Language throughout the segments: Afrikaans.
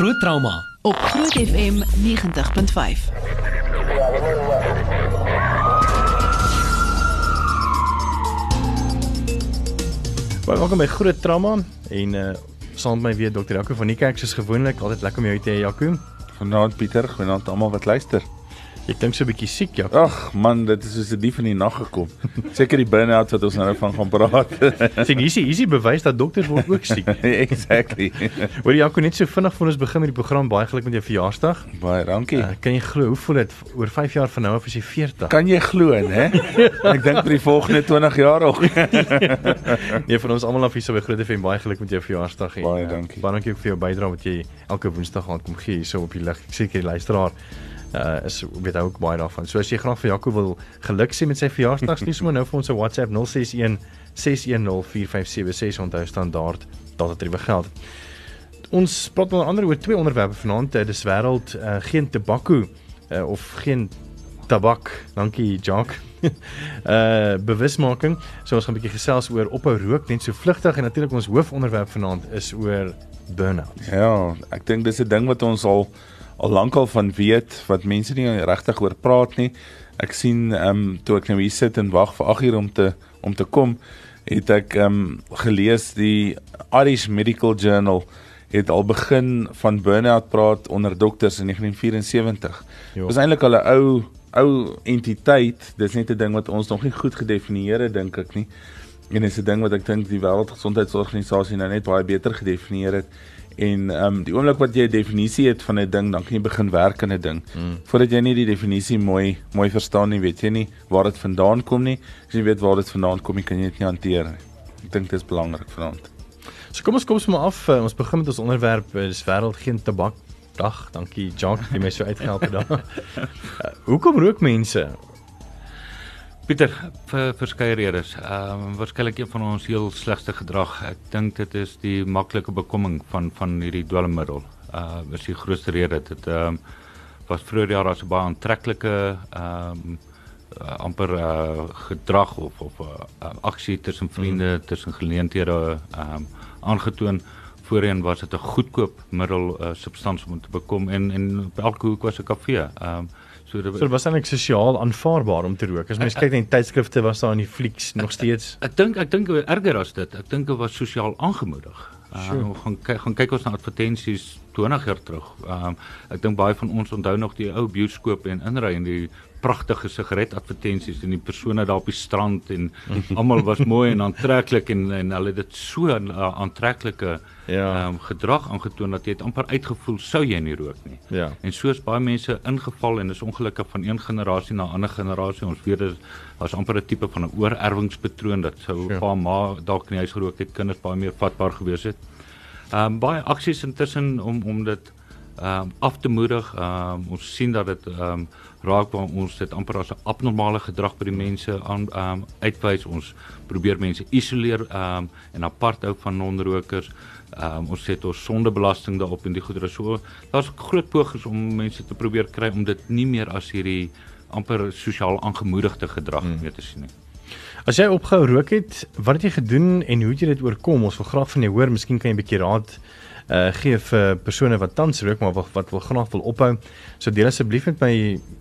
Groot trauma op Groot FM 90.5. Baie welkom by Groot Trauma en uh saam met my weer Dr. Jaco van die kerk soos gewoonlik. Altyd lekker om jou te hê Jaco. Goeienaand Pieter, goeienaand almal wat luister. Jy klink so 'n bietjie siek Jaco. Ag man, dit is soos 'n dief in die nag gekom. Seker die burn-out wat ons nou van gaan praat. Sien hier is hier is die bewys dat dokters word ook siek. exactly. Hoor Jaco net so vinnig voor ons begin met die program baie geluk met jou verjaarsdag. Baie dankie. Uh, kan jy glo hoe voel dit oor 5 jaar van nou af is jy 40? Kan jy glo, hè? Ek dink vir die volgende 20 jaar ook. nee, van ons almal af hier so by Groot FM baie geluk met jou verjaarsdag en Baie uh, dankie. Baie dankie vir jou bydrae wat jy elke Woensdag aan kom gee hier so op die lig. Ek seker die luisteraar uh is weet hy ook baie daarvan. So as jy graag vir Jaco wil geluk sê met sy verjaarsdag, stuur sommer nou vir ons 'n WhatsApp 061 6104576 onthou standaard dat dit rewe geld. Ons praat onder andere oor twee onderwerpe vanaand. Uh, dis wêreld uh, geen tabakko uh, of geen tabak. Dankie Jacques. uh bewusmaking. So ons gaan 'n bietjie gesels oor ophou rook net so vlugtig en natuurlik ons hoofonderwerp vanaand is oor burn-out. Ja, ek dink dis 'n ding wat ons al al lankal van weet wat mense nie regtig oor praat nie. Ek sien ehm um, toe ek nou hier sit en wag vir 8 uur om te om te kom, het ek ehm um, gelees die Irish Medical Journal het al begin van burn-out praat onder dokters in 1974. Jo. Dit is eintlik al 'n ou ou entiteit. Dis net 'n ding wat ons nog nie goed gedefinieer het dink ek nie. En dis 'n ding wat ek dink die Wêreldgesondheidsorganisasie nou net baie beter gedefinieer het. En ehm um, die oomblik wat jy 'n definisie het van 'n ding, dan kan jy begin werk aan 'n ding. Mm. Voordat jy nie die definisie mooi mooi verstaan nie, weet jy nie waar dit vandaan kom nie. As jy weet waar dit vandaan kom, jy kan jy dit nie hanteer nie. Ek dink dit is belangrik vanaand. So kom ons kom sommer af. Uh, ons begin met ons onderwerp uh, dis wêreld geen tabak dag. Dankie Jacques, jy my so uitgehelp daar. Uh, hoekom rook mense? Pieter, vir verskeie redes. Ehm um, waarskynlik een van ons heel slegste gedrag. Ek dink dit is die maklike bekomming van van hierdie dwelmmiddel. Uh is die grootste rede. Dit ehm um, was vroeër jare as 'n baie aantreklike ehm um, uh, amper uh, gedrag of of 'n uh, aksie tussen vriende, mm. tussen geleenthede ehm um, aangetoon. Voorheen was dit 'n goedkoop middel uh, substansie om te bekom en en op elke hoek was 'n kafee. Ehm um, So dit so, was eintlik sosiaal aanvaarbaar om te rook. As mens kyk na die tydskrifte was daar in die flieks nog steeds. Ek dink ek dink erger as dit. Ek dink dit was sosiaal aangemoedig. Ehm uh, gaan kyk gaan kyk ons na advertensies 20 jaar terug. Ehm um, ek dink baie van ons onthou nog die ou bioskoop en inry en die pragtige sigaretadvertensies en die persone daar op die strand en almal was mooi en aantreklik en en hulle het dit so 'n uh, aantreklike Ja. um, gedrag aangetoon dat jy het amper uitgevoel sou jy nie rook nie. Ja. En so is baie mense ingeval en dis ongelukkig van een generasie na 'n ander generasie. Ons weet dit was amper 'n tipe van 'n oorerwingspatroon dat sou Ja. pa ma dalk in die huis gerook het, kinders baie meer vatbaar gewees het. Ehm um, baie aksies intussen om om dit ehm um, af te moedig. Ehm um, ons sien dat dit ehm um, raak waar ons dit amper as 'n abnormale gedrag by die mense aan ehm um, uitwys. Ons probeer mense isoleer ehm um, en apart hou van non-rokers. Ehm um, ons sit ons sondebelasting daarop en die goedere so. Daar's groot pogings om mense te probeer kry om dit nie meer as hierdie amper sosiaal aangemoedigde gedrag hmm. meer te sien nie. As jy opgehou rook het, wat het jy gedoen en hoe het jy dit oorkom? Ons wil graag van jou hoor. Miskien kan jy 'n bietjie raad uh gee vir persone wat tans rook maar wat, wat wil graag wil ophou. So deel asseblief met my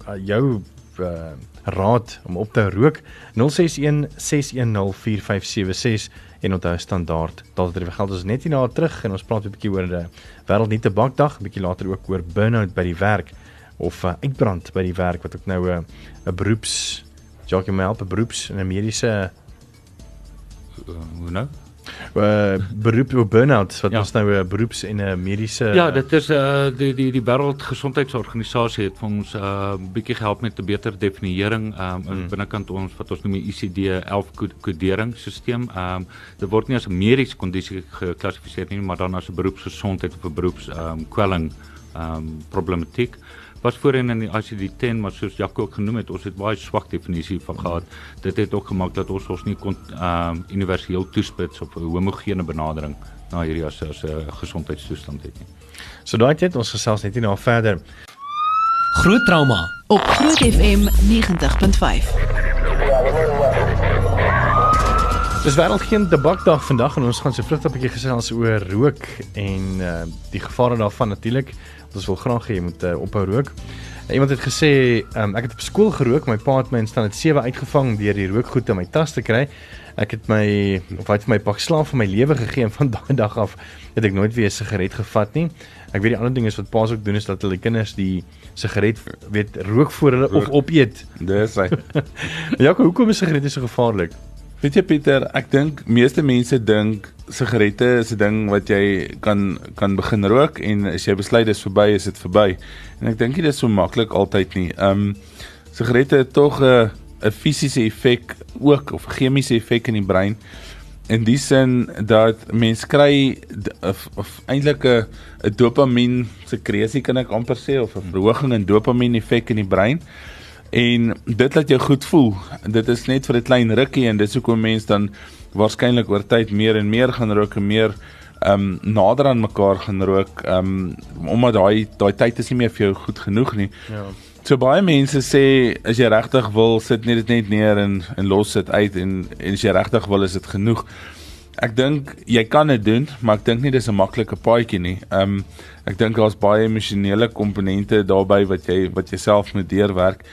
uh, jou uh raad om op te rook 061 6104576 en onthou standaard dat dit geld ons net hierna terug en ons praat 'n bietjie oor die wêreld nie tabakdag, 'n bietjie later ook oor burn-out by die werk of uh, uitbrand by die werk wat ook nou 'n uh, 'n beroeps Jacques my help 'n beroeps in 'n mediese Uh, hoe nou? Uh, beroep op burn-out wat Ja. ons nou 'n beroeps en 'n mediese Ja, dit is uh die die die Wêreldgesondheidsorganisasie het vir ons uh bietjie gehelp met 'n beter definiering um mm. binnekant ons wat ons noem die ICD-11 koderingsstelsel. Um dit word nie as 'n mediese kondisie geklassifiseer nie, maar dan as 'n beroepsgesondheid of 'n beroeps um kwelling um problematiek. Was voorheen in die ICD-10, maar soos Jaco ook genoem het, ons het baie swak definisie van gehad. Dit het ook gemaak dat ons ons nie kon um universeel toespits op 'n homogene benadering na hierdie as 'n gesondheidstoestand het nie. So daai tyd ons gesels net hierna verder. Groot trauma Op Groot FM 90.5. Dis wêreld geen tabakdag vandag en ons gaan so vlug 'n bietjie gesels oor rook en uh die gevare daarvan natuurlik. Ons wil graag hê jy moet uh, ophou rook. Uh, iemand het gesê um, ek het op skool gerook, my pa het my in standaard 7 uitgevang deur die rookgoed in my tas te kry. Ek het my of hy het vir my pak slaaf van my lewe gegee en van daai dag af het ek nooit weer 'n sigaret gevat nie. Ek weet die ander ding is wat paas ook doen is dat hulle kinders die sigaret weet rook voor hulle rook. of opeet. Dis hy. ja, hoekom is sigarette so gevaarlik? Weet jy Pieter, ek dink meeste mense dink sigarette is 'n ding wat jy kan kan begin rook en as jy besluit dis verby, is dit verby. En ek dink dit is so maklik altyd nie. Um sigarette het tog 'n 'n fisiese effek ook of chemiese effek in die brein. In die sin dat mens kry of, of eintlik 'n 'n dopamien sekresie kan ek amper sê of 'n verhoging in dopamien effek in die brein en dit laat jou goed voel. Dit is net vir 'n klein rukkie en dis hoekom mense dan waarskynlik oor tyd meer en meer gaan rook en meer ehm um, nader aan mekaar gaan rook ehm um, omdat daai daai tyd is nie meer vir jou goed genoeg nie. Ja. So baie mense sê as jy regtig wil, sit net dit net neer en en los dit uit en en as jy regtig wil, is dit genoeg. Ek dink jy kan dit doen, maar ek dink nie dis 'n maklike paadjie nie. Ehm um, ek dink daar's baie emosionele komponente daarbey wat jy wat jy self moet deurwerk.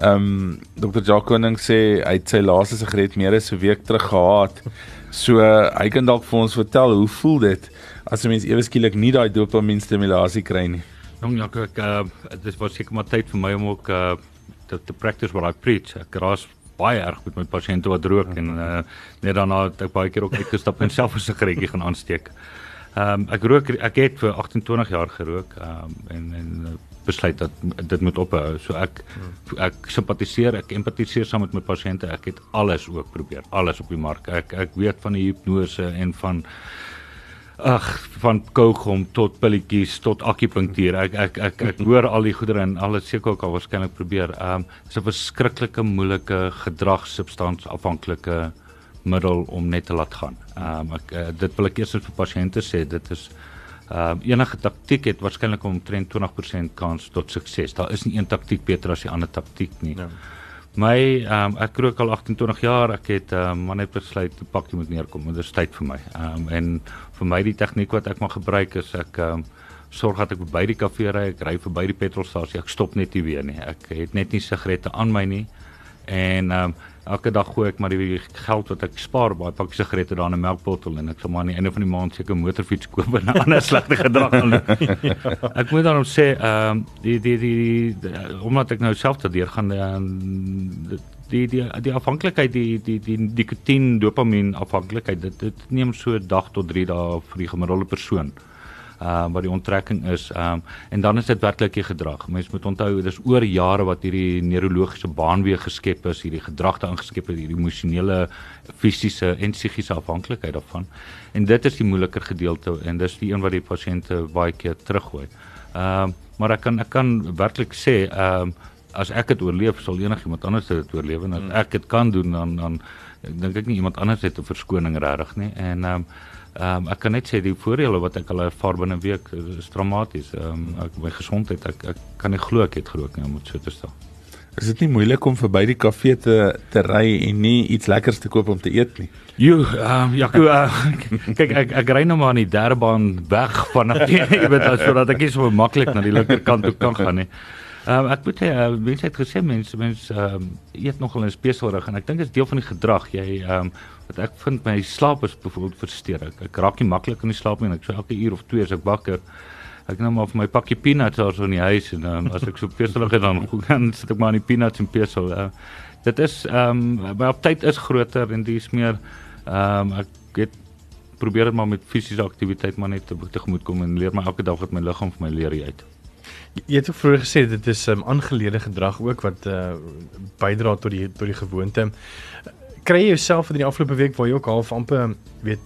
Ehm um, Dr. Jacques Koning sê hy het sy laaste sigaret meer as 'n week terug gehad. So uh, hy kan dalk vir ons vertel hoe voel dit as 'n mens ewe skielik nie daai dopamien stimulasie kry nie. Jong ja, ek uh, dit was seker maar tyd vir my om ook uh, te, te practice what I preach. Ek raas baie erg met my pasiënte wat rook en uh, net daarna het ek baie keer ook uitgestap en self 'n sigaretjie gaan aansteek. Ehm um, ek rook ek het vir 28 jaar gerook ehm um, en en besluit dat dit moet ophou. So ek ek simpatiseer, ek empatiseer saam met my pasiënte. Ek het alles ook probeer, alles op die mark. Ek ek weet van die hipnose en van ag van kougom tot pilletjies tot akupunktuur. Ek ek ek ek hoor al die goedere en alles seker ook al waarskynlik probeer. Ehm um, dis 'n verskriklike moeilike gedragssubstans afhanklike middel om net te laat gaan. Ehm um, ek uh, dit wil ek eers vir pasiënte sê, dit is Ehm uh, enige taktik het waarskynlik omtrent 20% kans tot sukses. Daar is nie een taktik beter as die ander taktik nie. Ja. My ehm um, ek rook al 28 jaar. Ek het ehm um, maar net besluit die pakkie moet neerkom. Dit is tyd vir my. Ehm um, en vir my die tegniek wat ek maar gebruik is ek ehm um, sorg dat ek by die kafee ry, ek ry verby die petrolstasie. Ek stop net nie weer nie. Ek het net nie sigarette aan my nie. En ehm um, elke dag gooi ek maar die geld wat ek spaar by pakkie sigarette daar in 'n melkbottel en ek sal maar aan die einde van die maand seker motorfiets koop en 'n ander slegte gedrag aan. ek moet daarom sê ehm um, die, die die die omdat ek nou self daardeur gaan uh, die die die afhanklikheid die die die nikotien dopamien afhanklikheid dit dit neem so dag tot 3 dae vir die gemiddelde persoon uh wat die onttrekking is um en dan is dit werklik die gedrag. Mense moet onthou dis oor jare wat hierdie neurologiese baanweë geskep is, hierdie gedrag daar ingeskep het, hierdie emosionele, fisiese en psigiese afhanklikheid daarvan. En dit is die moeiliker gedeelte en dis die een wat die pasiënte baie keer teruggooi. Um maar ek kan ek kan werklik sê um as ek dit oorleef sal enigiemand anders dit oorleef en as hmm. ek dit kan doen dan dan dink ek nie iemand anders het 'n verskoning regtig nie en um Ehm um, ek kan net sê die voordele wat ek al ervaar binne 'n week is dramaties. Ehm um, ek my gesondheid ek ek kan nie glo ek het gerook nie om dit so te stel. Is dit nie moeilik om verby die kafee te te ry en nie iets lekkers te koop om te eet nie? Jo, ehm um, ja, uh, kyk ek ek ry nou maar aan die derde baan weg van jy weet as sodat ek nie so maklik na die linkerkant toe kan gaan nie. Ehm um, ek moet sê uh, mense het gesê mense mense ehm um, eet nogal in speselrig en ek dink dit is deel van die gedrag. Jy ehm um, wat ek vind my slaap is byvoorbeeld versteur. Ek, ek raak nie maklik in die slaap nie en ek so elke uur of twee as ek wakker ek neem maar vir my pakkie peanuts daar so in die huis en um, as ek so peselig het dan gaan sit ek maar in die peanuts en pesel. Uh, dit is ehm um, my aptyd is groter en dis meer ehm um, ek het probeer dit maar met fisiese aktiwiteit maar net te tegemoet kom en leer my elke dag wat my liggaam vir my leer uit. Jy het ook vroeër gesê dit is 'n um, aangeleerde gedrag ook wat uh, bydra tot die tot die gewoonte. Kry jy jouself in die afgelope week waar jy ook half amper weet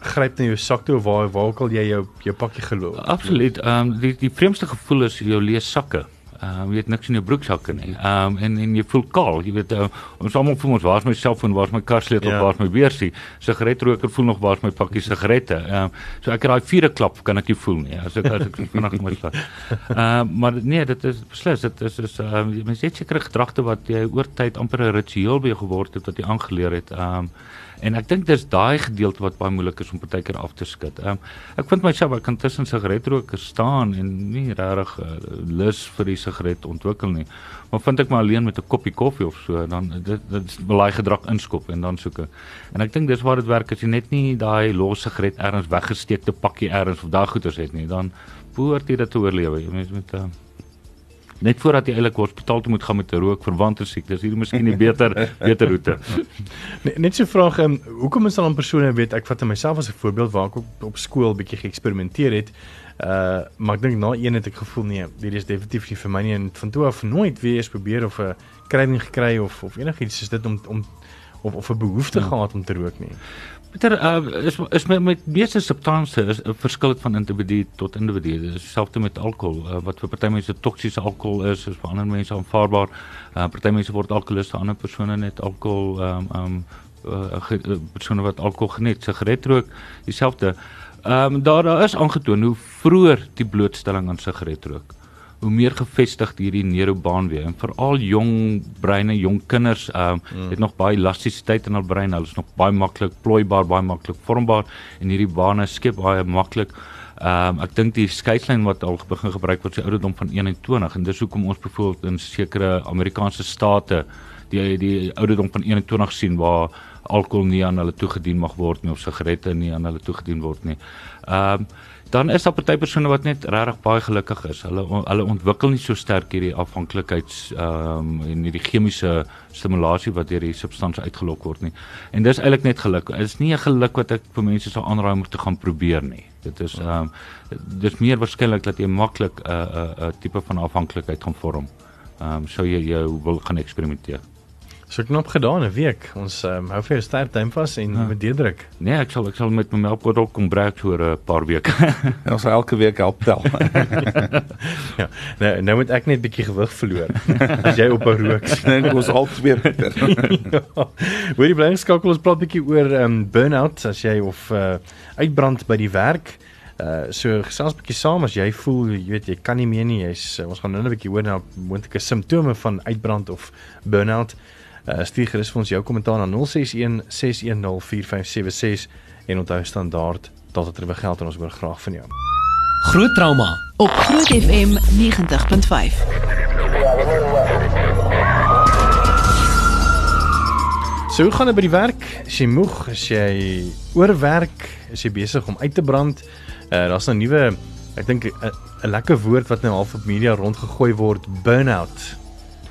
gryp na jou sak toe waar waar ook al jy jou jou pakkie geloop? Absoluut. Ehm um, die die vreemdste gevoel is jou lees sakke. Ehm um, jy het niks in jou broeksakke nie. Ehm um, en en jy voel kaal, jy weet uh, ons almal voel ons waar is my selfoon, waar is my karsleutel, ja. waar is my beursie? Sigaretroker voel nog waar is my pakkie sigarette. Ehm um, so ek het daai vierde klap kan ek nie voel nie. As ek as ek vanaand moet slaan. Ehm um, maar nee, dit is beslis dit is is ehm um, mens het sekere gedragte wat jy oor tyd amper 'n ritueel by geword het wat jy aangeleer het. Ehm um, En ek dink dis daai gedeelte wat baie moeilik is om partykeer af te skud. Ehm um, ek vind myself ek kan tussen sigaretrokers staan en nie regtig uh, lus vir die sigaret ontwikkel nie. Maar vind ek maar alleen met 'n koppie koffie of so, dan dit dit hy gedrag inskop en dan soek ek. En ek dink dis waar dit werk as jy net nie daai los sigaret ergens weggesteekte pakkie ergens of daai goeders het nie, dan behoort jy dit te oorlewe. Jy mens met 'n uh, net voordat jy eintlik hospitaal toe moet gaan met 'n rookverwante siekte. Dis hier miskien die beter beter roete. Net, net so 'n vraag, um, hoekom is daar dan persone weet ek vat myself as 'n voorbeeld waar ek op, op skool bietjie geëksperimenteer het. Uh maar ek dink na een het ek gevoel nee, dit is definitief nie vir my nie en van toe af nooit weer eens probeer of 'n krywing gekry of of enigiets soos dit om om of of 'n behoefte hmm. gehad om te rook nie. Peter uh, is is met met meeste substansies is 'n verskil van individu tot individu. Dit is dieselfde met alkohol uh, wat vir party mense toksiese alkohol is, is vir ander mense aanvaarbaar. Uh, party mense word alkoholiste, ander persone net alkohol ehm um, ehm um, uh, persone wat alkohol geniet, sigaretrook, dieselfde. Ehm um, daar daar is aangetoon hoe vroeër die blootstelling aan sigaretrook hoe meer gefestig hierdie neurobaan weer en veral jong breine, jong kinders, ehm uh, mm. het nog baie elastisiteit in hul brein. Hulle is nog baie maklik plooibaar, baie maklik vormbaar en hierdie bane skep baie maklik. Ehm um, ek dink die skeislyn wat al begin gebruik word, die ouderdom van 21 en dis hoekom ons byvoorbeeld in sekere Amerikaanse state die die ouderdom van 21 sien waar alkohol nie aan hulle toegedien mag word nie of sigarette nie aan hulle toegedien word nie. Ehm um, dan is daar party persone wat net regtig baie gelukkig is. Hulle hulle ontwikkel nie so sterk hierdie afhanklikheids ehm um, en hierdie chemiese stimulasie wat deur die substansie uitgelok word nie. En dis eintlik net geluk. Dit is nie 'n geluk wat ek vir mense sou aanraai om te gaan probeer nie. Dit is ehm um, dis meer waarskynlik dat jy maklik 'n uh, 'n uh, uh, tipe van afhanklikheid gaan vorm. Ehm um, sou jy jou wil gaan eksperimenteer. So knop gedaan 'n week. Ons um, hou vir jou sterk duim vas en ja. met deurdruk. Nee, ek sal ek sal met my melkbottel kom breek vir 'n paar weke. en ons sal elke week help tel. ja. Nou nou moet ek net bietjie gewig verloor. As jy op 'n rook dink ons al twee meter. ja. Wil jy bly skakel ons praat bietjie oor um, burn-out as jy of uh, uitbrand by die werk. Uh so gesels 'n bietjie saam as jy voel jy weet jy kan nie meer nie jy's ons gaan nou 'n bietjie hoor na moontlike simptome van uitbrand of burn-out. Uh, stuur gerus vir ons jou kommentaar na 061 610 4576 en onthou standaard dat dit terwyl geld en ons hoor graag van jou. Groot trauma op Groot FM 90.5. So hoe gaan dit by die werk? Is jy moeg? Is jy oorwerk? Is jy besig om uit te brand? Uh daar's 'n nuwe ek dink 'n lekker woord wat nou half op media rondgegooi word, burnout.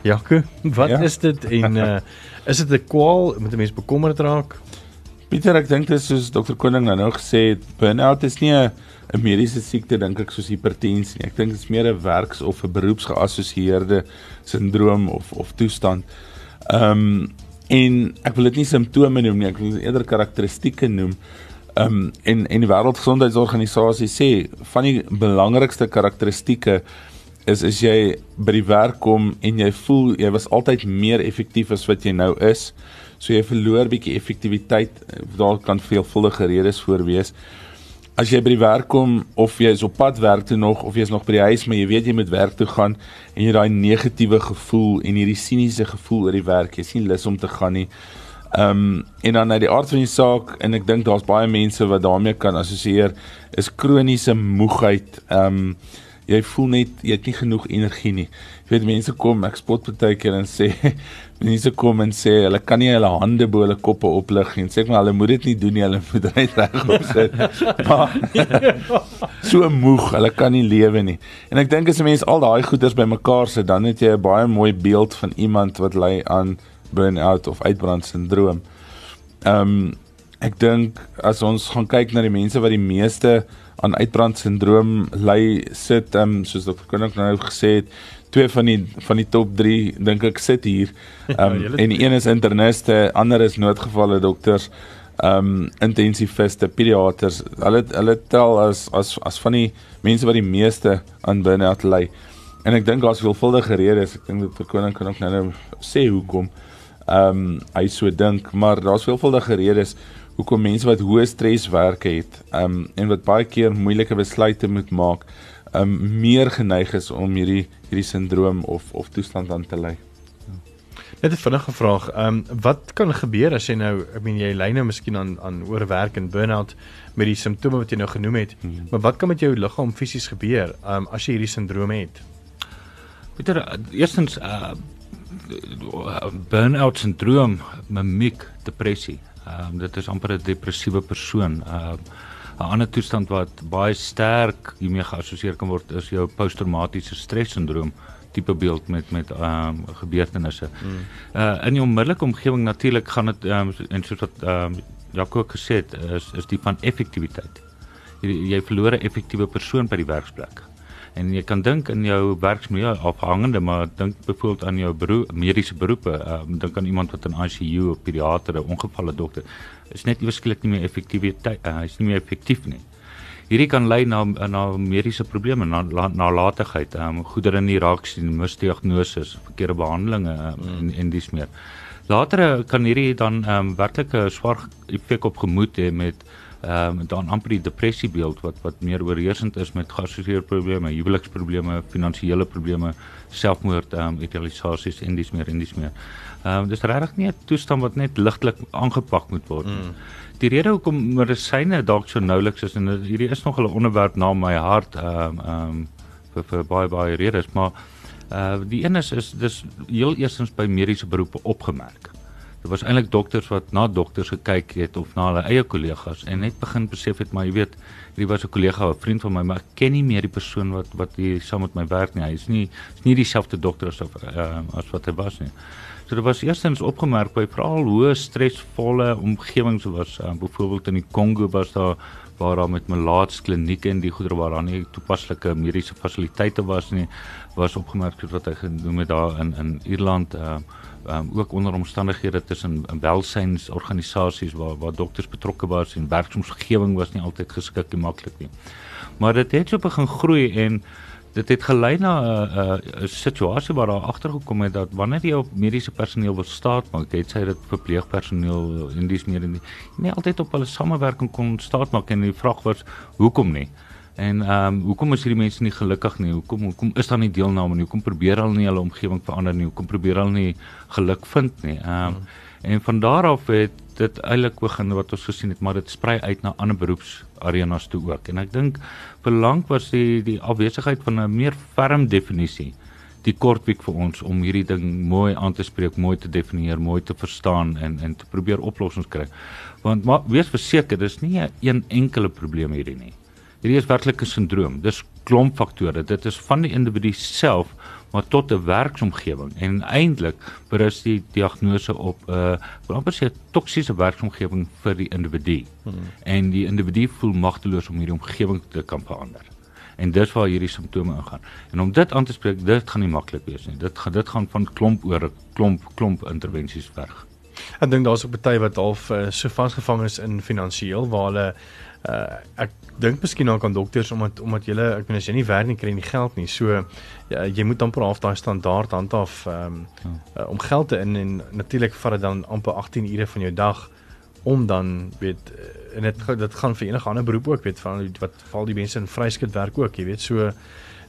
Jaco, wat ja. is dit en uh, is dit 'n kwaal met 'n mens bekommerd raak? Pieter, ek dink dit is soos dokter Koning nou gesê het, burn-out is nie 'n 'n mediese siekte dink ek soos hipertensie nie. Ek dink dit is meer 'n werks of 'n beroepsgeassosieerde sindroom of of toestand. Ehm um, en ek wil dit nie simptome noem nie, ek wil eerder karakteristikke noem. Ehm um, en en die Wêreldgesondheidsorganisasie sê van die belangrikste karakteristikke is as jy by die werk kom en jy voel jy was altyd meer effektief as wat jy nou is. So jy verloor bietjie effektiwiteit. Daar kan veelvuldige redes voor wees. As jy by die werk kom of jy is op pad werk toe nog of jy is nog by die huis maar jy weet jy moet werk toe gaan en jy daai negatiewe gevoel en hierdie siniese gevoel oor die werk, jy sien lus om te gaan nie. Ehm um, en dan uit die aard van die saak en ek dink daar's baie mense wat daarmee kan assosieer is kroniese moegheid. Ehm um, jy voel net jy het nie genoeg energie nie. Jy weet mense kom, ek spot baie keer en sê mense kom en sê hulle kan nie hulle hande bo hulle koppe oplig nie. Sê ek maar hulle moet dit nie doen nie, hulle moet net regop sit. so moeg, hulle kan nie lewe nie. En ek dink as 'n mens al daai goeders bymekaar sit, dan het jy 'n baie mooi beeld van iemand wat ly aan burn-out of uitbrandsindroom. Ehm um, ek dink as ons gaan kyk na die mense wat die meeste aan uitbrandsindroom ly sit ehm um, soos dokter Koning nou gesê het twee van die van die top 3 dink ek sit hier. Ehm um, en die een is interniste ander is noodgevalle dokters ehm um, intensiviste pediaters. Hulle hulle tel as as as van die mense wat die meeste aan burn-out ly. En ek dink daar's veelvuldige redes. Ek dink dokter Koning kan ook nou, nou sê hoekom ehm um, hy so dink maar daar's veelvuldige redes hoekom mense wat hoë stres werk het, um en wat baie keer moeilike besluite moet maak, um meer geneig is om hierdie hierdie sindroom of of toestand aan te ly. Net 'n vinnige vraag. Ehm um, wat kan gebeur as jy nou, ek meen jy ly nou miskien aan aan oorwerk en burn-out met die simptome wat jy nou genoem het. Hmm. Maar wat kan met jou liggaam fisies gebeur ehm um, as jy hierdie sindroom het? Peter, eerstens uh burn-out sindroom, mimiek depressie. Ehm um, dit is amper 'n depressiewe persoon. Ehm uh, 'n ander toestand wat baie sterk hiermee geassosieer kan word is jou posttraumatiese stressindroom tipe beeld met met ehm um, gebeurtenisse. Mm. Uh in jou onmiddellike omgewing natuurlik gaan dit ehm um, en soos wat ehm um, Jaco gesê het is is die van effektiwiteit. Jy, jy verloor 'n effektiewe persoon by die werksplek. En jy kan dink in jou werksmilieu afhangende, maar dink byvoorbeeld aan jou beroep, mediese beroepe, um, dink aan iemand wat in ICU of pediater, ongevalle dokter, is net ewesklik nie meer effektiwiteit, uh, is nie meer effektief nie. Hierdie kan lei na na mediese probleme, na nalatigheid, um, goedere in die raak sien, misdiagnose, verkeerde behandelinge um, mm. en en dis meer. Later kan hierdie dan um, werklik 'n swaar effek op gemoed hê met ehm um, dan amper die depressie beeld wat wat meer oorheersend is met geassosieerde probleme, huweliksprobleme, finansiële probleme, selfmoord, ehm um, idealisasies en dis meer en dis meer. Ehm um, dis regtig nie 'n toestand wat net ligtelik aangepak moet word nie. Mm. Die rede hoekom medisyne dalk so nouliks is en hierdie is nog 'n onderwerp na my hart ehm um, ehm um, vir vir baie baie redes, maar uh die een is is dis heel eerstens by mediese beroepe opgemerk. Dit was eintlik dokters wat na dokters gekyk het of na hulle eie kollegas en net begin besef het maar jy weet, hierdie was 'n kollega, 'n vriend van my, maar ek ken nie meer die persoon wat wat hier saam met my werk nie. Hy is nie is nie dieselfde dokter as uh, as wat hy was nie. So dit was eerstens opgemerk by veral hoe stresvolle omgewings was. Uh, Byvoorbeeld in die Kongo was daar waar daar met melaats klinieke en die goedere waar daar nie toepaslike mediese fasiliteite was nie, was opgemerk wat hy genoem het daar in in Ierland. Uh, um, ook onder omstandighede tussen welsynsorganisasies waar waar dokters betrokke was en werksomgewing was nie altyd geskik en maklik nie. Maar dit het so begin groei en dit het gelei na 'n 'n situasie waar daar agtergekom het dat wanneer jy op mediese personeel wil staat maak, het sy dit verpleegpersoneel en dis meer in die nie altyd op hulle samewerking kon staat maak en die vraag was hoekom nie? En ehm um, hoekom is hierdie mense nie gelukkig nie? Hoekom hoekom is daar nie deelname nie? Hoekom probeer hulle nie hulle omgewing verander nie? Hoekom probeer hulle nie geluk vind nie? Ehm um, hmm. en van daar af het dit eintlik begin wat ons gesien het, maar dit sprei uit na ander beroepsarenas toe ook. En ek dink verlang was die die afwesigheid van 'n meer ferm definisie die kortwiek vir ons om hierdie ding mooi aan te spreek, mooi te definieer, mooi te verstaan en en te probeer oplossings kry. Want maar wees verseker, dis nie 'n een enkele probleem hierdie nie. Hierdie is werklik 'n sindroom. Dis klomp faktore. Dit is van die individu self maar tot 'n werksomgewing en eintlik berus die diagnose op 'n uh, wil amper sê toksiese werksomgewing vir die individu. Hmm. En die individu voel magteloos om hierdie omgewing te kan verander. En dis waar hierdie simptome ingaan. En om dit aan te spreek, dit gaan nie maklik wees nie. Dit gaan dit gaan van klomp oor klomp klomp intervensies verg. Ek dink daar's ook baie wat half uh, so vasgevang is in finansiëel waar hulle uh, ek dink miskien ook aan dokters omdat omdat jy ek meen as jy nie werk nie kry jy nie geld nie. So ja, jy moet amper half daai standaard handhaaf um, uh, om geld te in en natuurlik vat dit dan amper 18 ure van jou dag om dan weet en dit dit gaan vir enige ander beroep ook weet van wat val die mense in vryskut werk ook, jy weet. So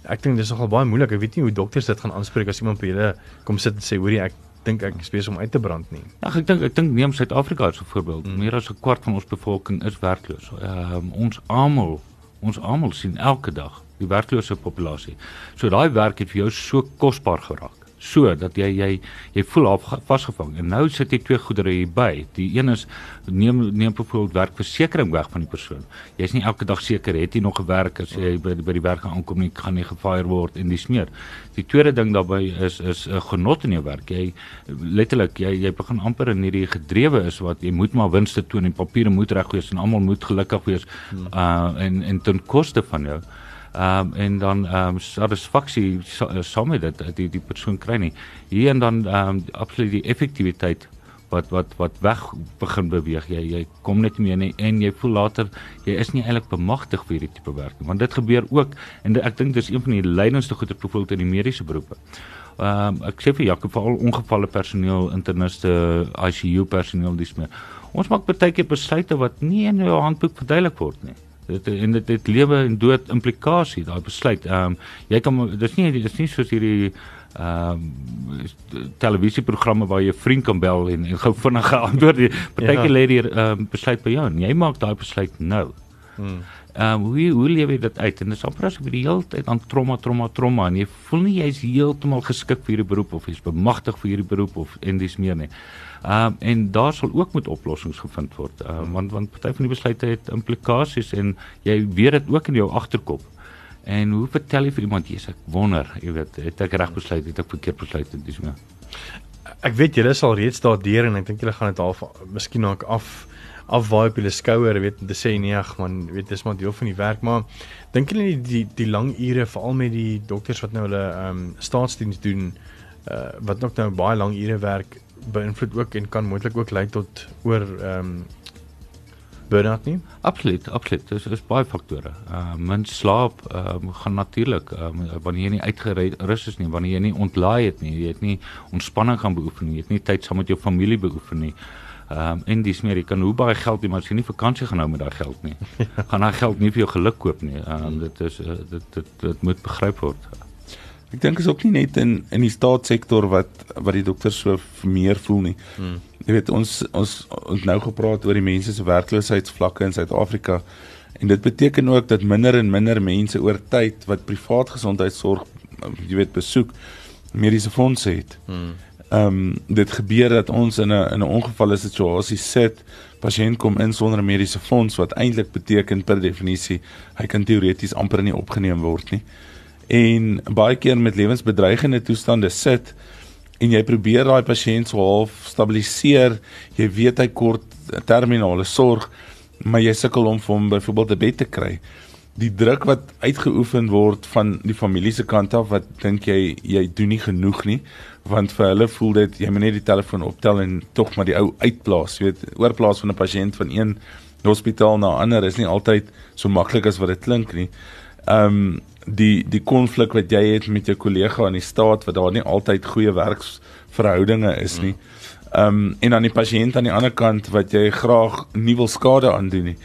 ek dink dis nogal baie moeilik. Ek weet nie hoe dokters dit gaan aanspreek as iemand by hulle kom sit en sê hoorie ek dink ek is besig om uit te brand nie. Ja, ek dink ek dink neem Suid-Afrika as 'n voorbeeld. Mm. Meer as 'n kwart van ons bevolking is werkloos. Ehm um, ons almal, ons almal sien elke dag die werklose populasie. So daai werk het vir jou so kosbaar geraak so dat jy jy jy voel half vasgevang. En nou sit jy twee goedere hier by. Die een is neem neem byvoorbeeld werkversekering weg van die persoon. Jy's nie elke dag seker het jy nog gewerk as jy by by die werk aankom nie, gaan nie gefire word en dis meer. Die tweede ding daarbey is is 'n genot in jou werk. Jy letterlik jy jy begin amper in hierdie gedrewe is wat jy moet maar winste toon en papiere moet reg wees en almal moet gelukkig wees hmm. uh en en ten koste van jou. Ehm um, en dan ehm um, satisfaksie eh, saam met dit die die persoon kry nie. Hier en dan ehm um, absoluut die effektiwiteit wat wat wat weg begin beweeg. Jy jy kom net meer nie en jy voel later jy is nie eintlik bemagtig vir hierdie tipe werk nie. Want dit gebeur ook en ek dink dis een van die lydendste goeie profiele in die mediese beroepe. Ehm um, ek sê vir Jakob veral ongevalle personeel, interniste, ICU personeel dis meer. Ons maak baie keer besluite wat nie in jou handboek verduidelik word nie Dit en dit het lewe en dood implikasie daai besluit. Ehm um, jy kan dis nie dis nie soos hierdie ehm um, televisieprogramme waar jy 'n vriend kan bel en, en gou vinnig antwoord. Partykeer ja. lê hier ehm um, besluit by jou en jy maak daai besluit nou. Hmm. Ehm um, hoe hoe leef jy dit uit? En dit is amper asof jy die hele tyd aan trauma trauma trauma en jy voel nie jy's heeltemal geskik vir hierdie beroep of jy's bemagtig vir hierdie beroep of en dis meer nie. Ehm um, en daar sal ook met oplossings gevind word. Ehm um, want want party van die besluite het implikasies en jy weet dit ook in jou agterkop. En hoe vertel jy vir iemand jy's ek wonder, jy weet, het ek reg besluit, het ek verkeerd besluit en dis meer. Ek weet julle sal reeds daardeur en ek dink julle gaan dit half miskien ook af afwaai op julle skouer, weet om te sê nee, ag man, weet dis maar deel van die werk, maar dink julle die die, die lang ure veral met die dokters wat nou hulle ehm um, staatsdiens doen, uh, wat nog nou baie lang ure werk beïnvloed ook en kan moontlik ook lei tot oor ehm um, burn-out nie? Absoluut, absoluut. Dis is baie faktore. Ehm uh, min slaap ehm uh, gaan natuurlik ehm uh, wanneer jy nie uitgerus is nie, wanneer jy nie ontlaai het nie, jy het nie ontspanning gaan beoefen nie, jy het nie tyd saam met jou familie beoefen nie. Ehm um, en dis meer jy kan hoe baie geld jy maar as jy nie vakansie gaan hou met daai geld nie. gaan daai geld nie vir jou geluk koop nie. Ehm um, dit is uh, dit, dit dit moet begryp word. Ek dink is ook nie net in in die staatssektor wat wat die dokters so meer voel nie. Hmm. Jy weet ons ons ons nou gepraat oor die mense se werkloosheidsvlakke in Suid-Afrika en dit beteken ook dat minder en minder mense oor tyd wat privaat gesondheidsorg jy weet besoek mediese fondse het. Hmm. Ehm um, dit gebeur dat ons in 'n in 'n ongevalle situasie sit, pasiënt kom in sonder 'n mediese fonds wat eintlik beteken per definisie hy kan teoreties amper nie opgeneem word nie. En baie keer met lewensbedreigende toestande sit en jy probeer daai pasiënt so half stabiliseer. Jy weet hy kort terminale sorg, maar jy sukkel om vir hom byvoorbeeld 'n bed te kry. Die druk wat uitgeoefen word van die familie se kant af wat dink jy jy doen nie genoeg nie, want vir hulle voel dit jy moet net die telefoon optel en tog maar die ou uitplaas, jy weet, oorplaas van 'n pasiënt van een hospitaal na ander is nie altyd so maklik as wat dit klink nie. Ehm um, die die konflik wat jy het met jou kollega in die staat wat daar nie altyd goeie werksverhoudinge is nie. Ehm um, en dan die pasiënt aan die ander kant wat jy graag nie wil skade aan doen nie.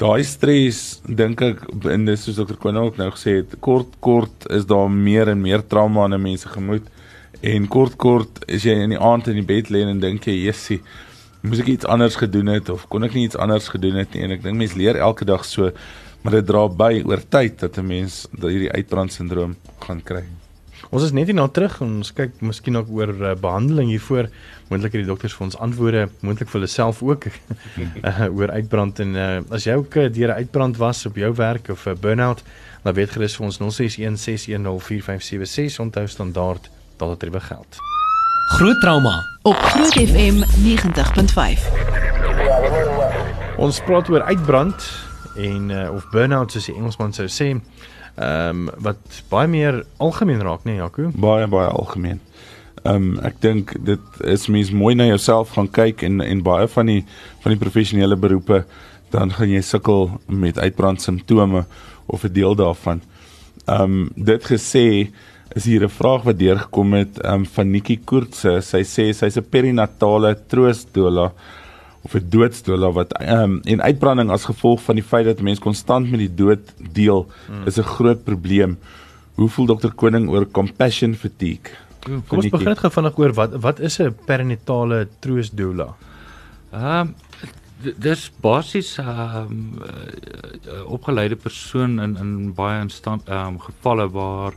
Daai stres dink ek in dis soos dokter Koning ook nou gesê het, kort kort is daar meer en meer trauma aan mense gemoed en kort kort is jy in die aand in die bed lê en dink jy, "Jessie, moes ek iets anders gedoen het of kon ek nie iets anders gedoen het nie?" En ek dink mense leer elke dag so maar dit dra by oor tyd dat 'n mens dat hierdie uitbrandsindroom gaan kry. Ons is net hier na terug en ons kyk miskien ook oor uh, behandeling hiervoor. Moontlik het die dokters vir ons antwoorde, moontlik vir hulle self ook uh, oor uitbrand en uh, as jy ook uh, deur 'n uitbrand was op jou werk of 'n uh, burn-out, dan weet gerus vir ons 0616104576 onthou standaard dat dit reg geld. Groot trauma op Groot FM 90.5. Ons praat oor uitbrand en uh, of burn-out soos die Engelsman sou sê. Ehm um, wat baie meer algemeen raak, nee Jaco? Baie baie algemeen. Ehm um, ek dink dit is mens mooi na jouself gaan kyk en en baie van die van die professionele beroepe dan gaan jy sukkel met uitbrand simptome of 'n deel daarvan. Ehm um, dit gesê is hier 'n vraag wat deurgekom het um, van Nikki Koortse. Sy sê sy's 'n perinatale troostdoula of 'n doodsdoel wat ehm um, en uitbranding as gevolg van die feit dat mense konstant met die dood deel hmm. is 'n groot probleem. Hoe voel dokter Koning oor compassion fatigue? Kom ons begin net gou vinnig oor wat wat is 'n perinatale troostdoula? Ehm um, dis basies 'n um, opgeleide persoon in in baie instand ehm um, gevalle waar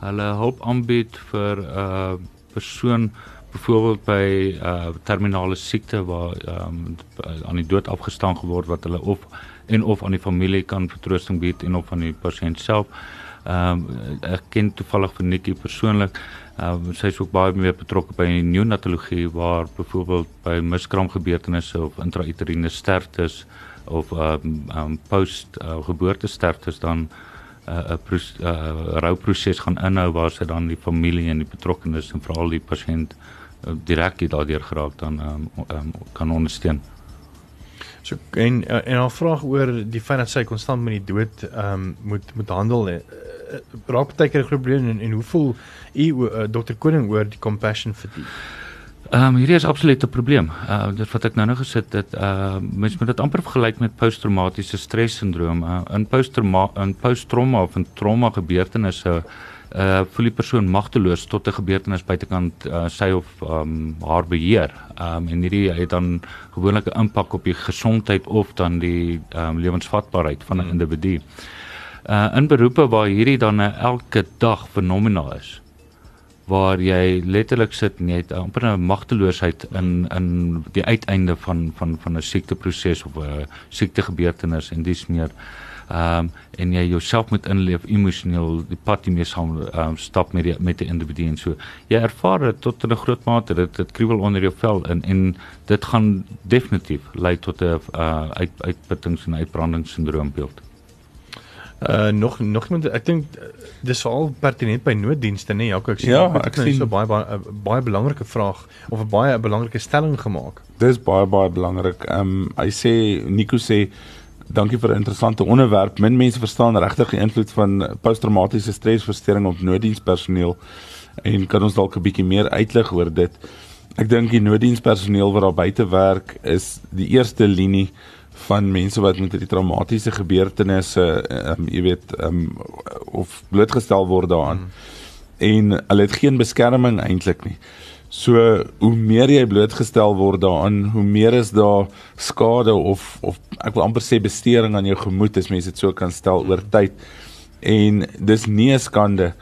hulle hulp aanbied vir 'n uh, persoon byvoorbeeld by uh terminale siekte waar um aan die dood afgestaan geword wat hulle of en of aan die familie kan vertroosting bied en of aan die pasiënt self. Um ek ken toevallig vir Nikki persoonlik. Um sy is ook baie meer betrokke by neonatologie waar byvoorbeeld by miskraamgebeurtenisse of intrauteriene sterftes of um, um post uh, geboorte sterftes dan 'n uh, uh, rouproses gaan inhou waar sy dan die familie en die betrokkenes en veral die pasiënt uh, direk daardeur geraak dan um, um, kan ondersteun. So en en 'n vraag oor die feit dat sy konstant met die dood ehm um, moet moet handel uh, raak baie keer 'n probleem en, en hoe voel u uh, dokter Koning oor die compassion fatigue? Ehm um, hierdie is absoluut 'n probleem. Uh dit wat ek nou nou gesit het, uh mens moet dit amper vergelyk met posttraumatiese stressindroom. Uh, in posttrauma in posttrauma of 'n trauma gebeurtenisse uh voel die persoon magteloos tot 'n gebeurtenis buitekant uh, sy of um, haar beheer. Um en hierdie het dan gewoonlik 'n impak op die gesondheid of dan die um, lewensvatbaarheid van 'n hmm. individu. Uh in beroepe waar hierdie dan uh, elke dag fenomenaal is waar jy letterlik sit en jy het amper 'n magteloosheid in in die uiteinde van van van 'n siekteproses of 'n siektegebeurtenis en dis meer ehm um, en jy jouself moet inleef emosioneel die pad mee saam um, stap met die met die individu en so jy ervaar dit tot 'n groot mate dit dit kriebel onder jou vel en en dit gaan definitief lei tot 'n uh, uit uitputtings en uitbrandingssindroom beeld Uh nog nog iemand ek dink uh, dis veral pertinent by nooddienste nê nee, Jaco ek sien ja, ek sien so baie baie baie belangrike vraag of 'n baie belangrike stelling gemaak. Dis baie baie belangrik. Ehm um, hy sê Nico sê dankie vir 'n interessante onderwerp. Min mense verstaan regtig die invloed van posttraumatiese stresversteuring op nooddienspersoneel en kan ons dalk 'n bietjie meer uitlig oor dit. Ek dink die nooddienspersoneel wat daar buite werk is die eerste linie van mense wat met hierdie traumatiese gebeurtenisse ehm um, jy weet ehm um, of blootgestel word daaraan. Mm. En hulle het geen beskerming eintlik nie. So hoe meer jy blootgestel word daaraan, hoe meer is daar skade of of ek wil amper sê bestering aan jou gemoed as mense dit so kan stel oor tyd. En dis nie 'n skande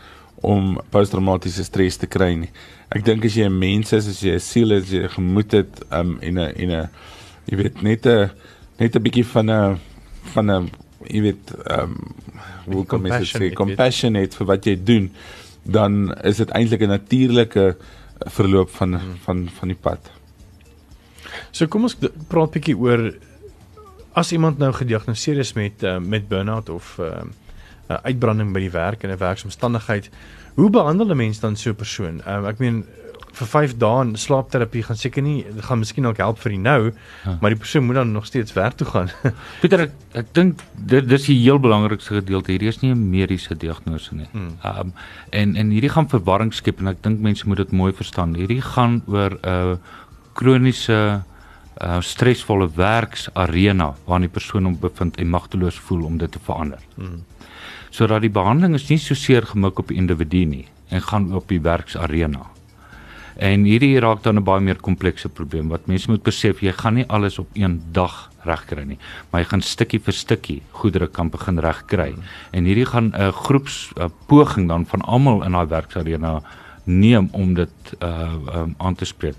om posttraumatiese stres te kry nie. Ek dink as jy 'n mens is, as jy 'n siel is, jy gemoed het um, en 'n en 'n jy weet net 'n net 'n bietjie van 'n van 'n jy weet ehm um, hoe kom mens sê compassionate vir wat jy doen dan is dit eintlik 'n natuurlike verloop van hmm. van van die pad. So kom ons praat bietjie oor as iemand nou gediagnoseer is met uh, met burn-out of uh, uh, uitbranding by die werk en 'n werksomstandigheid, hoe behandel 'n mens dan so 'n persoon? Uh, ek meen vir 5 dae slaapterapie gaan seker nie gaan miskien ook help vir die nou, ja. maar die persoon moet dan nog steeds werk toe gaan. Pieter ek, ek dink dit dis die heel belangrikste gedeelte. Hierdie is nie 'n mediese diagnose nie. Hmm. Um en en hierdie gaan verwarring skep en ek dink mense moet dit mooi verstaan. Hierdie gaan oor 'n uh, kroniese uh stresvolle werksarena waarin die persoon hom bevind en magteloos voel om dit te verander. Hmm. Sodat die behandeling is nie so seer gemik op die individu nie en gaan op die werksarena. En hierdie raak dan 'n baie meer komplekse probleem wat mense moet besef jy gaan nie alles op een dag regkry nie, maar jy gaan stukkie vir stukkie goedere kan begin regkry. Hmm. En hierdie gaan 'n groeps a poging dan van almal in daai werksarena neem om dit uh um, aan te spreek.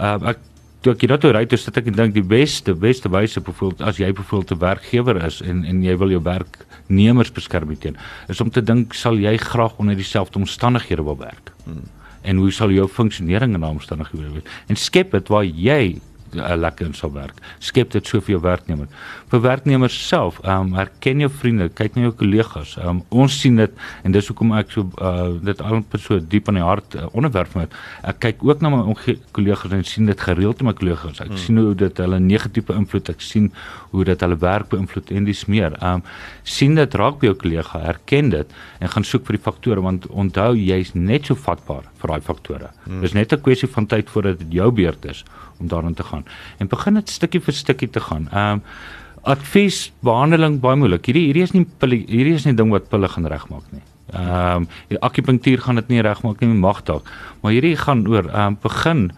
Uh ek toe ek dit ry toe sit ek en dink die beste beste wyse byvoorbeeld as jy byvoorbeeld 'n werkgewer is en en jy wil jou werknemers beskerm teen is om te dink sal jy graag onder dieselfde omstandighede wil werk. Hmm en hoe sal jou funksionering in omstandighede wees? En skep dit waar jy uh, lekker in sal werk. Skep dit so vir jou werknemer. Vir werknemers self, ehm um, herken jou vriende, kyk na jou kollegas. Ehm um, ons sien dit en dis hoekom ek so uh, dit al so diep in die hart uh, onderwerp met. Ek kyk ook na my kollegas en sien dit gereeld in my kollegas. Ek hmm. sien hoe dit hulle negatiewe invloed, ek sien hoe dit hulle werk beïnvloed en dis meer. Ehm um, sien dit raak by jou kollega, herken dit en gaan soek vir die faktore want onthou jy's net so vatbaar vir daai faktore. Hmm. Dis net 'n kwessie van tyd voordat dit jou beurt is om daarin te gaan en begin dit stukkie vir stukkie te gaan. Ehm um, advies behandeling baie moeilik. Hierdie hierdie is nie pille, hierdie is nie ding wat pille gaan regmaak nie. Ehm um, akupunktuur gaan dit nie regmaak nie, mag dalk. Maar hierdie gaan oor ehm um, begin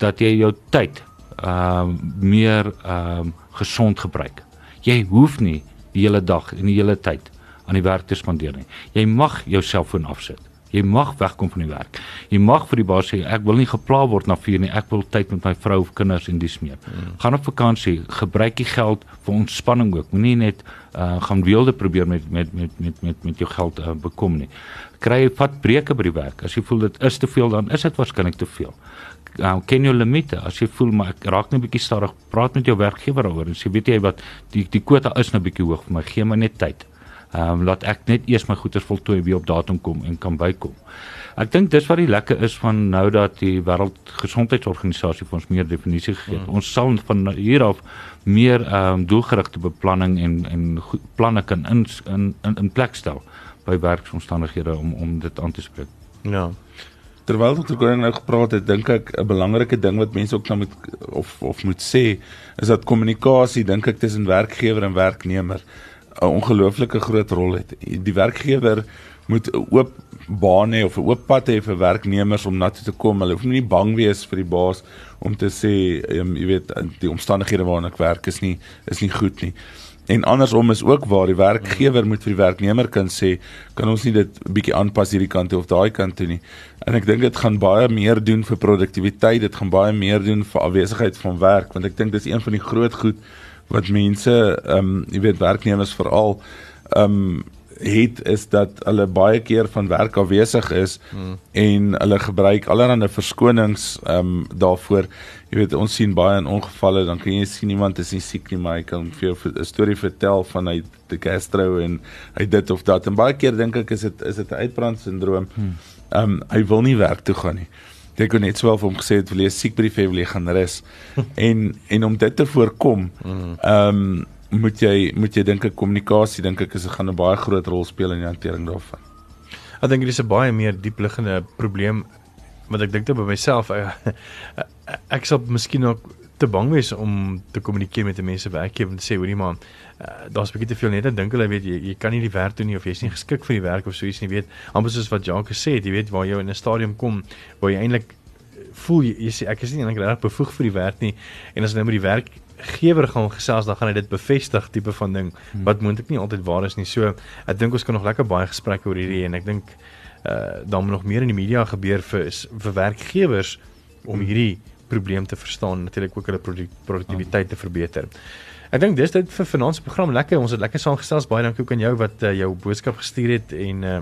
dat jy jou tyd ehm um, meer ehm um, gesond gebruik. Jy hoef nie die hele dag en die hele tyd aan die werk te spandeer nie. Jy mag jou selfoon afsit. Jy mag wegkom van die werk. Jy mag vir die baas sê ek wil nie gepla word na 4 nie. Ek wil tyd met my vrou of kinders en dis meer. Hmm. Gaan op vakansie, gebruik die geld vir ontspanning ook. Moenie net uh gaan weelde probeer met met met met met met jou geld uh, bekom nie. Kry vat breuke by die werk. As jy voel dit is te veel dan is dit waarskynlik te veel. Uh, ken jou limite. As jy voel maar ek raak net 'n bietjie stadig, praat met jou werkgewer daaroor en sê weet jy wat die die kwota is nou bietjie hoog vir my. Gee my net tyd ehm um, laat ek net eers my goeder voltooi weer op datum kom en kan bykom. Ek dink dis wat die lekker is van nou dat die wêreldgesondheidsorganisasie vir ons meer definisie gegee het. Mm. Ons sal van hier af meer ehm um, doelgerigte beplanning en en planne kan in in in, in plek stel by werksomstandighede om om dit aan te spreek. Ja. terwyl dokter Koning nou gepraat het, dink ek 'n belangrike ding wat mense ook nou moet of of moet sê, is dat kommunikasie dink ek tussen werkgewer en werknemer 'n ongelooflike groot rol het. Die werkgewer moet 'n oop baan hê of 'n oop pad hê vir werknemers om na toe te kom. Hulle hoef nie bang wees vir die baas om te sê, um, jy weet, die omstandighede waarin ek werk is nie is nie goed nie. En andersom is ook waar die werkgewer moet vir die werknemer kan sê, kan ons nie dit bietjie aanpas hierdie kant toe of daai kant toe nie. En ek dink dit gaan baie meer doen vir produktiwiteit, dit gaan baie meer doen vir afwesigheid van werk, want ek dink dis een van die groot goed wat mense ehm um, jy weet werknemers veral ehm um, het is dat hulle baie keer van werk afwesig is hmm. en hulle gebruik allerlei verskonings ehm um, daarvoor. Jy weet ons sien baie in ongevalle dan kan jy sien iemand is nie siek nie maar hy kan vir jou 'n storie vertel van hy die gastro en hy dit of dat en baie keer dink ek is dit is dit 'n uitbrand sindroom. Hmm. Ehm um, hy wil nie werk toe gaan nie. Ek kon net swaar vir hom gesê het wil jy siek brief hê wil jy gaan rus. en en om dit te voorkom hmm. ehm um, moet jy moet jy dink ek kommunikasie dink ek is dit gaan 'n baie groot rol speel in die hantering daarvan. Ek dink dit is 'n baie meer diepliggende probleem wat ek dink te by myself ek, ek sal miskien ook te bang wees om te kommunikeer met mense werkgewer en te sê hoorie man uh, daar's baie te veel net dink hulle weet jy jy kan nie die werk doen nie of jy's nie geskik vir die werk of so iets nie weet amper soos wat Jacques gesê het jy weet waar jy in 'n stadium kom waar jy eintlik voel jy, jy sê ek is nie eintlik reg bevoeg vir die werk nie en as nou met die werk gewer gaan gesels dan gaan hy dit bevestig tipe van ding hmm. wat moontlik nie altyd waar is nie. So ek dink ons kan nog lekker baie gesprekke oor hierdie en ek dink uh dan moet nog meer in die media gebeur vir vir werkgewers om hmm. hierdie probleem te verstaan natuurlik ook hulle produktiwiteit te verbeter. Ek dink dis dit vir finansie program lekker. Ons het lekker saamgesels. Baie dankie ook aan jou wat uh, jou boodskap gestuur het en uh,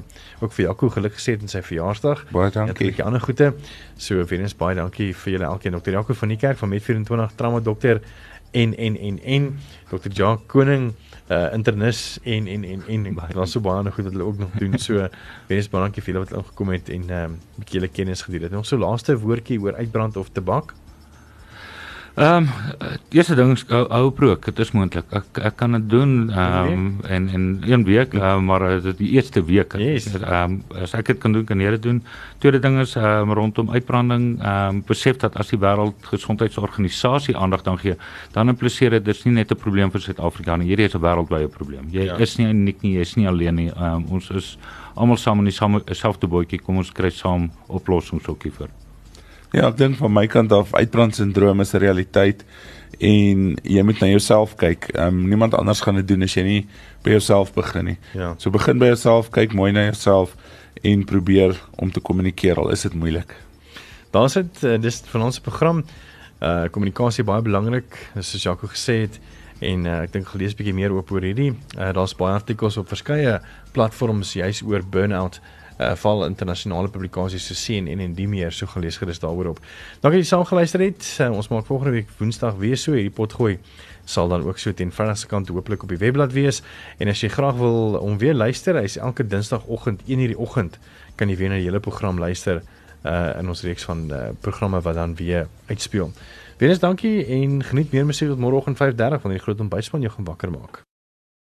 ook vir Jaco geluk gesê het in sy verjaarsdag. Baie dankie. Ja, ander goeie. So weer eens baie dankie vir julle elkeen. Dr. Jaco van die kerk van Met 24 trauma dokter en en en en Dr. Jacques Koning uh internis en en en en daar's so baie goed wat hulle ook nog doen. So wees baie dankie vir julle wat ingekom het en ehm um, 'n bietjie julle kennis gedeel het. Nog so laaste woordjie oor uitbrand of tabak. Ehm um, eerste ding is hou prook, dit is moontlik. Ek ek kan dit doen ehm um, en en een week, uh, maar dit die eerste week ehm yes. um, as ek dit kan doen, kan jy dit doen. Tweede ding is ehm um, rondom uitbranding, ehm um, besef dat as die wêreldgesondheidsorganisasie aandag dan gee, dan impliseer dit dis nie net 'n probleem vir Suid-Afrika nie, hierdie is 'n wêreldwye probleem. Jy ja. is nie uniek nie, jy is nie alleen nie. Ehm um, ons is almal saam in dieselfde bootjie. Kom ons kry saam oplossings ook hiervoor. Ja, ek dink van my kant af uitbrandsindroom is 'n realiteit en jy moet na jouself kyk. Ehm um, niemand anders gaan dit doen as jy nie by jouself begin nie. Ja. So begin by jouself, kyk mooi na jouself en probeer om te kommunikeer al is dit moeilik. Daar's dit uh, dis van ons program uh kommunikasie baie belangrik, soos Jaco gesê het en uh, ek dink gelees bietjie meer oor hierdie. Uh, Daar's baie artikels op verskeie platforms juis oor burn-out uh, val internasionale publikasies so CNN en die meer so gelees gerus daaroor op. Dankie dat jy saam geluister het. Uh, ons maak volgende week Woensdag weer so hierdie pot gooi sal dan ook so teen se kant hopelik op die webblad wees en as jy graag wil om weer luister, hy's elke Dinsdagoggend 1:00 die oggend kan jy weer na die hele program luister uh in ons reeks van uh, programme wat dan weer uitspeel. Weens dankie en geniet meer musiek tot môreoggend 5:30 van die groot ontbytspan jou gaan wakker maak.